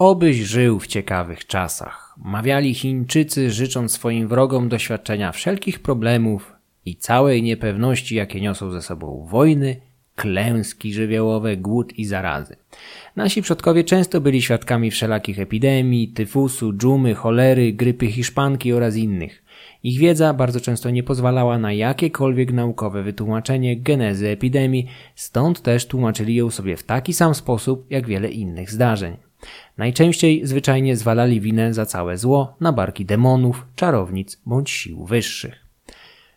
Obyś żył w ciekawych czasach. Mawiali Chińczycy, życząc swoim wrogom doświadczenia wszelkich problemów i całej niepewności, jakie niosą ze sobą wojny, klęski żywiołowe, głód i zarazy. Nasi przodkowie często byli świadkami wszelakich epidemii, tyfusu, dżumy, cholery, grypy hiszpanki oraz innych. Ich wiedza bardzo często nie pozwalała na jakiekolwiek naukowe wytłumaczenie genezy epidemii, stąd też tłumaczyli ją sobie w taki sam sposób jak wiele innych zdarzeń. Najczęściej zwyczajnie zwalali winę za całe zło na barki demonów, czarownic bądź sił wyższych.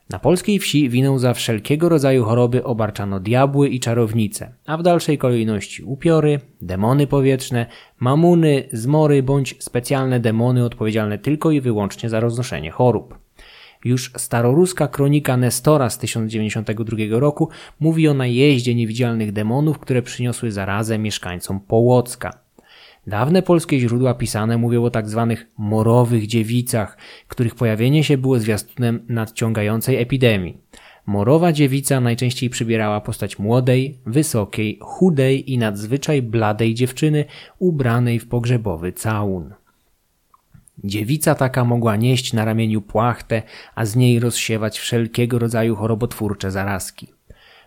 Na polskiej wsi winę za wszelkiego rodzaju choroby obarczano diabły i czarownice, a w dalszej kolejności upiory, demony powietrzne, mamuny, zmory bądź specjalne demony odpowiedzialne tylko i wyłącznie za roznoszenie chorób. Już staroruska kronika Nestora z 1092 roku mówi o najeździe niewidzialnych demonów, które przyniosły zarazę mieszkańcom Połocka. Dawne polskie źródła pisane mówią o tak zwanych morowych dziewicach, których pojawienie się było zwiastunem nadciągającej epidemii. Morowa dziewica najczęściej przybierała postać młodej, wysokiej, chudej i nadzwyczaj bladej dziewczyny ubranej w pogrzebowy całun. Dziewica taka mogła nieść na ramieniu płachtę, a z niej rozsiewać wszelkiego rodzaju chorobotwórcze zarazki.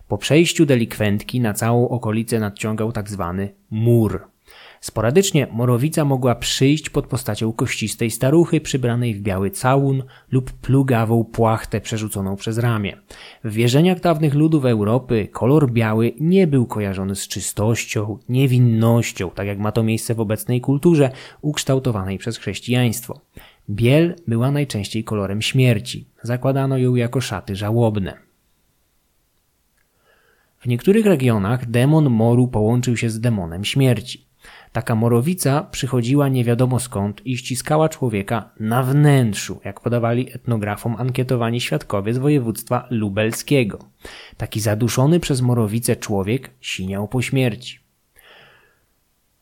Po przejściu delikwentki na całą okolicę nadciągał tak zwany mur – Sporadycznie morowica mogła przyjść pod postacią kościstej staruchy przybranej w biały całun lub plugawą płachtę przerzuconą przez ramię. W wierzeniach dawnych ludów Europy kolor biały nie był kojarzony z czystością, niewinnością, tak jak ma to miejsce w obecnej kulturze ukształtowanej przez chrześcijaństwo. Biel była najczęściej kolorem śmierci. Zakładano ją jako szaty żałobne. W niektórych regionach demon moru połączył się z demonem śmierci. Taka morowica przychodziła nie wiadomo skąd i ściskała człowieka na wnętrzu, jak podawali etnografom ankietowani świadkowie z województwa lubelskiego. Taki zaduszony przez morowicę człowiek siniał po śmierci.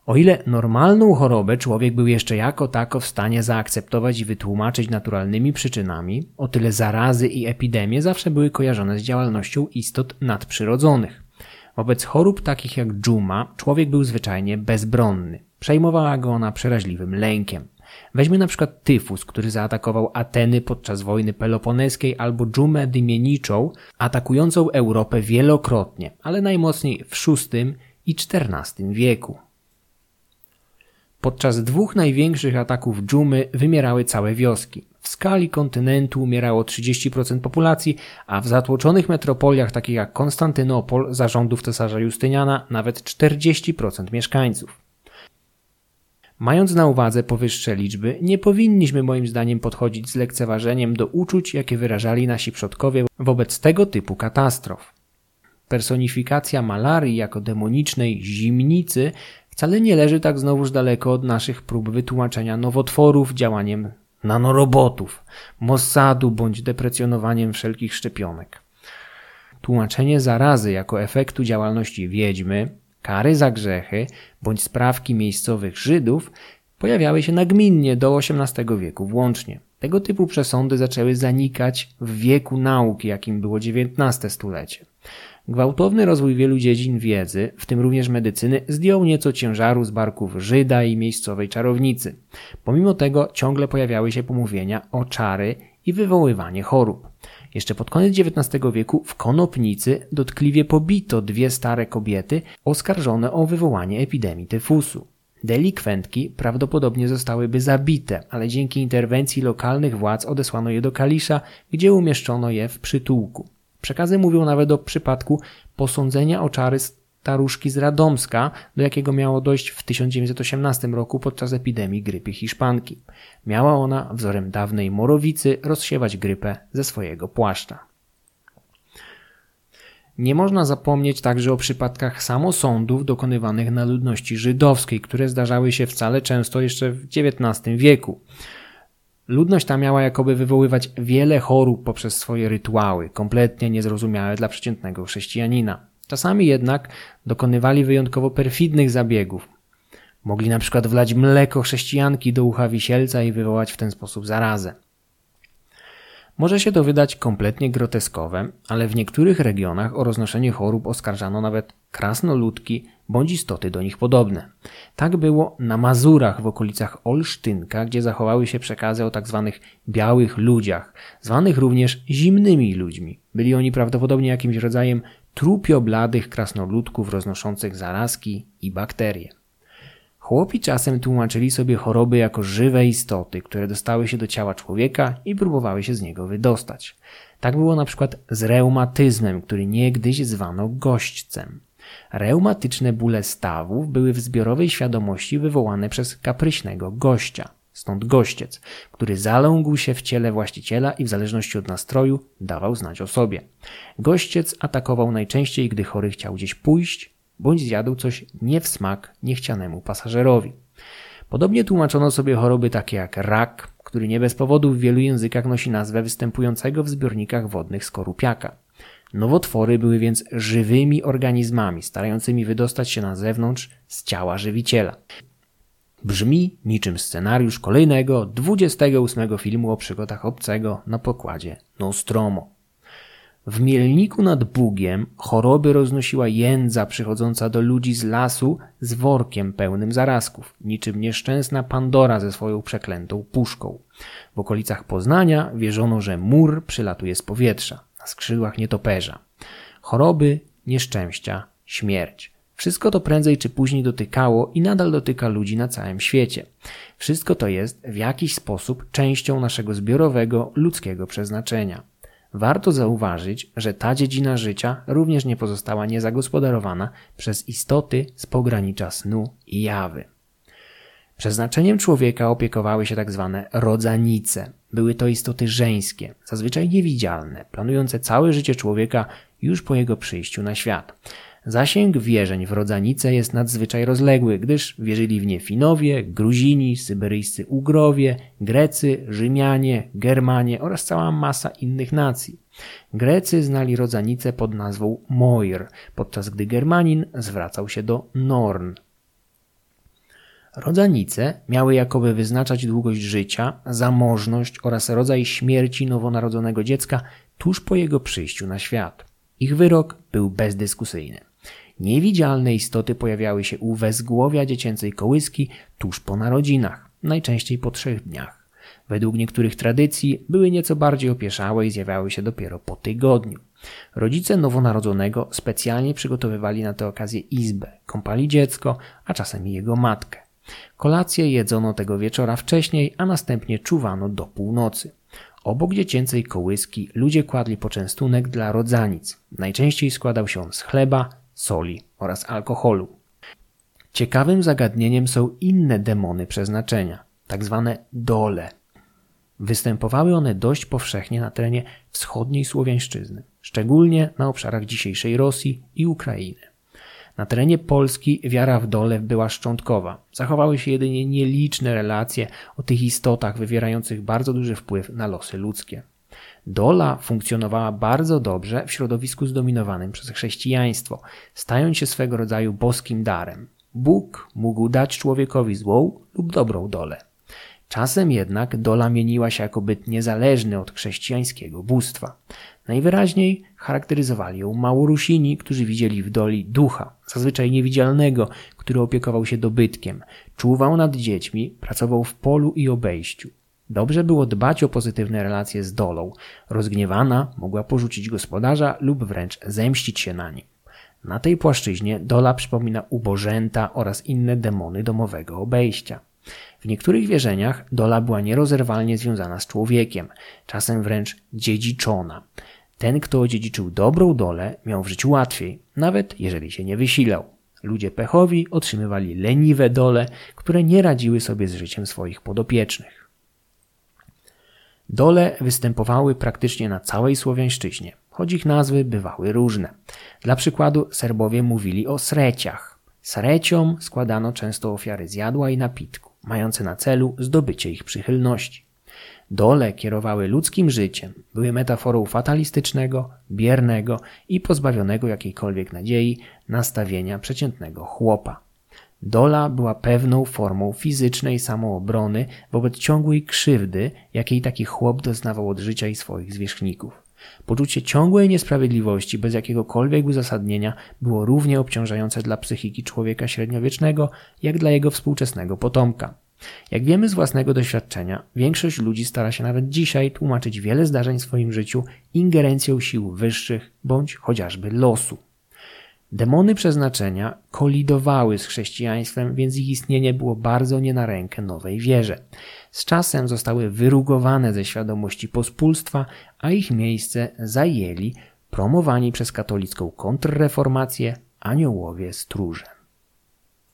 O ile normalną chorobę człowiek był jeszcze jako tako w stanie zaakceptować i wytłumaczyć naturalnymi przyczynami, o tyle zarazy i epidemie zawsze były kojarzone z działalnością istot nadprzyrodzonych. Wobec chorób takich jak dżuma człowiek był zwyczajnie bezbronny. Przejmowała go ona przeraźliwym lękiem. Weźmy na przykład tyfus, który zaatakował Ateny podczas wojny peloponeskiej albo dżumę dymieniczą, atakującą Europę wielokrotnie, ale najmocniej w VI i XIV wieku. Podczas dwóch największych ataków dżumy wymierały całe wioski. W skali kontynentu umierało 30% populacji, a w zatłoczonych metropoliach takich jak Konstantynopol zarządów cesarza Justyniana nawet 40% mieszkańców. Mając na uwadze powyższe liczby, nie powinniśmy moim zdaniem podchodzić z lekceważeniem do uczuć, jakie wyrażali nasi przodkowie wobec tego typu katastrof. Personifikacja malarii jako demonicznej zimnicy wcale nie leży tak znowuż daleko od naszych prób wytłumaczenia nowotworów działaniem nanorobotów, Mossadu bądź deprecjonowaniem wszelkich szczepionek. Tłumaczenie zarazy jako efektu działalności wiedźmy, kary za grzechy bądź sprawki miejscowych Żydów pojawiały się nagminnie do XVIII wieku włącznie. Tego typu przesądy zaczęły zanikać w wieku nauki, jakim było XIX stulecie. Gwałtowny rozwój wielu dziedzin wiedzy, w tym również medycyny, zdjął nieco ciężaru z barków Żyda i miejscowej czarownicy. Pomimo tego ciągle pojawiały się pomówienia o czary i wywoływanie chorób. Jeszcze pod koniec XIX wieku w Konopnicy dotkliwie pobito dwie stare kobiety oskarżone o wywołanie epidemii tyfusu. Delikwentki prawdopodobnie zostałyby zabite, ale dzięki interwencji lokalnych władz odesłano je do Kalisza, gdzie umieszczono je w przytułku. Przekazy mówią nawet o przypadku posądzenia o czary staruszki z Radomska, do jakiego miało dojść w 1918 roku podczas epidemii grypy hiszpanki. Miała ona, wzorem dawnej morowicy, rozsiewać grypę ze swojego płaszcza. Nie można zapomnieć także o przypadkach samosądów dokonywanych na ludności żydowskiej, które zdarzały się wcale często jeszcze w XIX wieku. Ludność ta miała jakoby wywoływać wiele chorób poprzez swoje rytuały, kompletnie niezrozumiałe dla przeciętnego chrześcijanina. Czasami jednak dokonywali wyjątkowo perfidnych zabiegów. Mogli na przykład wlać mleko chrześcijanki do ucha wisielca i wywołać w ten sposób zarazę. Może się to wydać kompletnie groteskowe, ale w niektórych regionach o roznoszenie chorób oskarżano nawet krasnoludki bądź istoty do nich podobne. Tak było na Mazurach w okolicach Olsztynka, gdzie zachowały się przekazy o tak zwanych białych ludziach, zwanych również zimnymi ludźmi. Byli oni prawdopodobnie jakimś rodzajem trupiobladych krasnoludków roznoszących zarazki i bakterie. Chłopi czasem tłumaczyli sobie choroby jako żywe istoty, które dostały się do ciała człowieka i próbowały się z niego wydostać. Tak było na przykład z reumatyzmem, który niegdyś zwano gośćcem. Reumatyczne bóle stawów były w zbiorowej świadomości wywołane przez kapryśnego gościa, stąd gościec, który zalągł się w ciele właściciela i w zależności od nastroju dawał znać o sobie. Gościec atakował najczęściej, gdy chory chciał gdzieś pójść, bądź zjadł coś nie w smak niechcianemu pasażerowi. Podobnie tłumaczono sobie choroby takie jak rak, który nie bez powodu w wielu językach nosi nazwę występującego w zbiornikach wodnych skorupiaka. Nowotwory były więc żywymi organizmami, starającymi wydostać się na zewnątrz z ciała żywiciela. Brzmi niczym scenariusz kolejnego, 28 filmu o przygodach obcego na pokładzie Nostromo. W Mielniku nad Bugiem choroby roznosiła jędza przychodząca do ludzi z lasu z workiem pełnym zarazków, niczym nieszczęsna Pandora ze swoją przeklętą puszką. W okolicach Poznania wierzono, że mur przylatuje z powietrza, skrzydłach nietoperza. Choroby, nieszczęścia, śmierć. Wszystko to prędzej czy później dotykało i nadal dotyka ludzi na całym świecie. Wszystko to jest w jakiś sposób częścią naszego zbiorowego ludzkiego przeznaczenia. Warto zauważyć, że ta dziedzina życia również nie pozostała niezagospodarowana przez istoty z pogranicza snu i jawy. Przeznaczeniem człowieka opiekowały się tak zwane rodzanice. Były to istoty żeńskie, zazwyczaj niewidzialne, planujące całe życie człowieka już po jego przyjściu na świat. Zasięg wierzeń w rodzanice jest nadzwyczaj rozległy, gdyż wierzyli w nie Finowie, Gruzini, syberyjscy Ugrowie, Grecy, Rzymianie, Germanie oraz cała masa innych nacji. Grecy znali rodzanicę pod nazwą Moir, podczas gdy Germanin zwracał się do Norn. Rodzanice miały jakoby wyznaczać długość życia, zamożność oraz rodzaj śmierci nowonarodzonego dziecka tuż po jego przyjściu na świat. Ich wyrok był bezdyskusyjny. Niewidzialne istoty pojawiały się u wezgłowia dziecięcej kołyski tuż po narodzinach, najczęściej po trzech dniach. Według niektórych tradycji były nieco bardziej opieszałe i zjawiały się dopiero po tygodniu. Rodzice nowonarodzonego specjalnie przygotowywali na tę okazję izbę, kąpali dziecko, a czasem jego matkę. Kolację jedzono tego wieczora wcześniej, a następnie czuwano do północy. Obok dziecięcej kołyski ludzie kładli poczęstunek dla rodzanic. Najczęściej składał się on z chleba, soli oraz alkoholu. Ciekawym zagadnieniem są inne demony przeznaczenia, tak zwane dole. Występowały one dość powszechnie na terenie wschodniej Słowiańszczyzny, szczególnie na obszarach dzisiejszej Rosji i Ukrainy. Na terenie Polski wiara w dole była szczątkowa. Zachowały się jedynie nieliczne relacje o tych istotach wywierających bardzo duży wpływ na losy ludzkie. Dola funkcjonowała bardzo dobrze w środowisku zdominowanym przez chrześcijaństwo, stając się swego rodzaju boskim darem. Bóg mógł dać człowiekowi złą lub dobrą dolę. Czasem jednak dola mieniła się jako byt niezależny od chrześcijańskiego bóstwa. Najwyraźniej charakteryzowali ją Małorusini, którzy widzieli w doli ducha, zazwyczaj niewidzialnego, który opiekował się dobytkiem, czuwał nad dziećmi, pracował w polu i obejściu. Dobrze było dbać o pozytywne relacje z dolą. Rozgniewana mogła porzucić gospodarza lub wręcz zemścić się na nim. Na tej płaszczyźnie dola przypomina ubożęta oraz inne demony domowego obejścia. W niektórych wierzeniach dola była nierozerwalnie związana z człowiekiem, czasem wręcz dziedziczona. Ten, kto odziedziczył dobrą dolę, miał w życiu łatwiej, nawet jeżeli się nie wysilał. Ludzie pechowi otrzymywali leniwe dole, które nie radziły sobie z życiem swoich podopiecznych. Dole występowały praktycznie na całej Słowiańszczyźnie, choć ich nazwy bywały różne. Dla przykładu Serbowie mówili o sreciach. Sreciom składano często ofiary zjadła i napitku, mające na celu zdobycie ich przychylności. Dole kierowały ludzkim życiem, były metaforą fatalistycznego, biernego i pozbawionego jakiejkolwiek nadziei nastawienia przeciętnego chłopa. Dola była pewną formą fizycznej samoobrony wobec ciągłej krzywdy, jakiej taki chłop doznawał od życia i swoich zwierzchników. Poczucie ciągłej niesprawiedliwości bez jakiegokolwiek uzasadnienia było równie obciążające dla psychiki człowieka średniowiecznego, jak dla jego współczesnego potomka. Jak wiemy z własnego doświadczenia, większość ludzi stara się nawet dzisiaj tłumaczyć wiele zdarzeń w swoim życiu ingerencją sił wyższych bądź chociażby losu. Demony przeznaczenia kolidowały z chrześcijaństwem, więc ich istnienie było bardzo nie na rękę nowej wierze. Z czasem zostały wyrugowane ze świadomości pospólstwa, a ich miejsce zajęli promowani przez katolicką kontrreformację aniołowie stróże.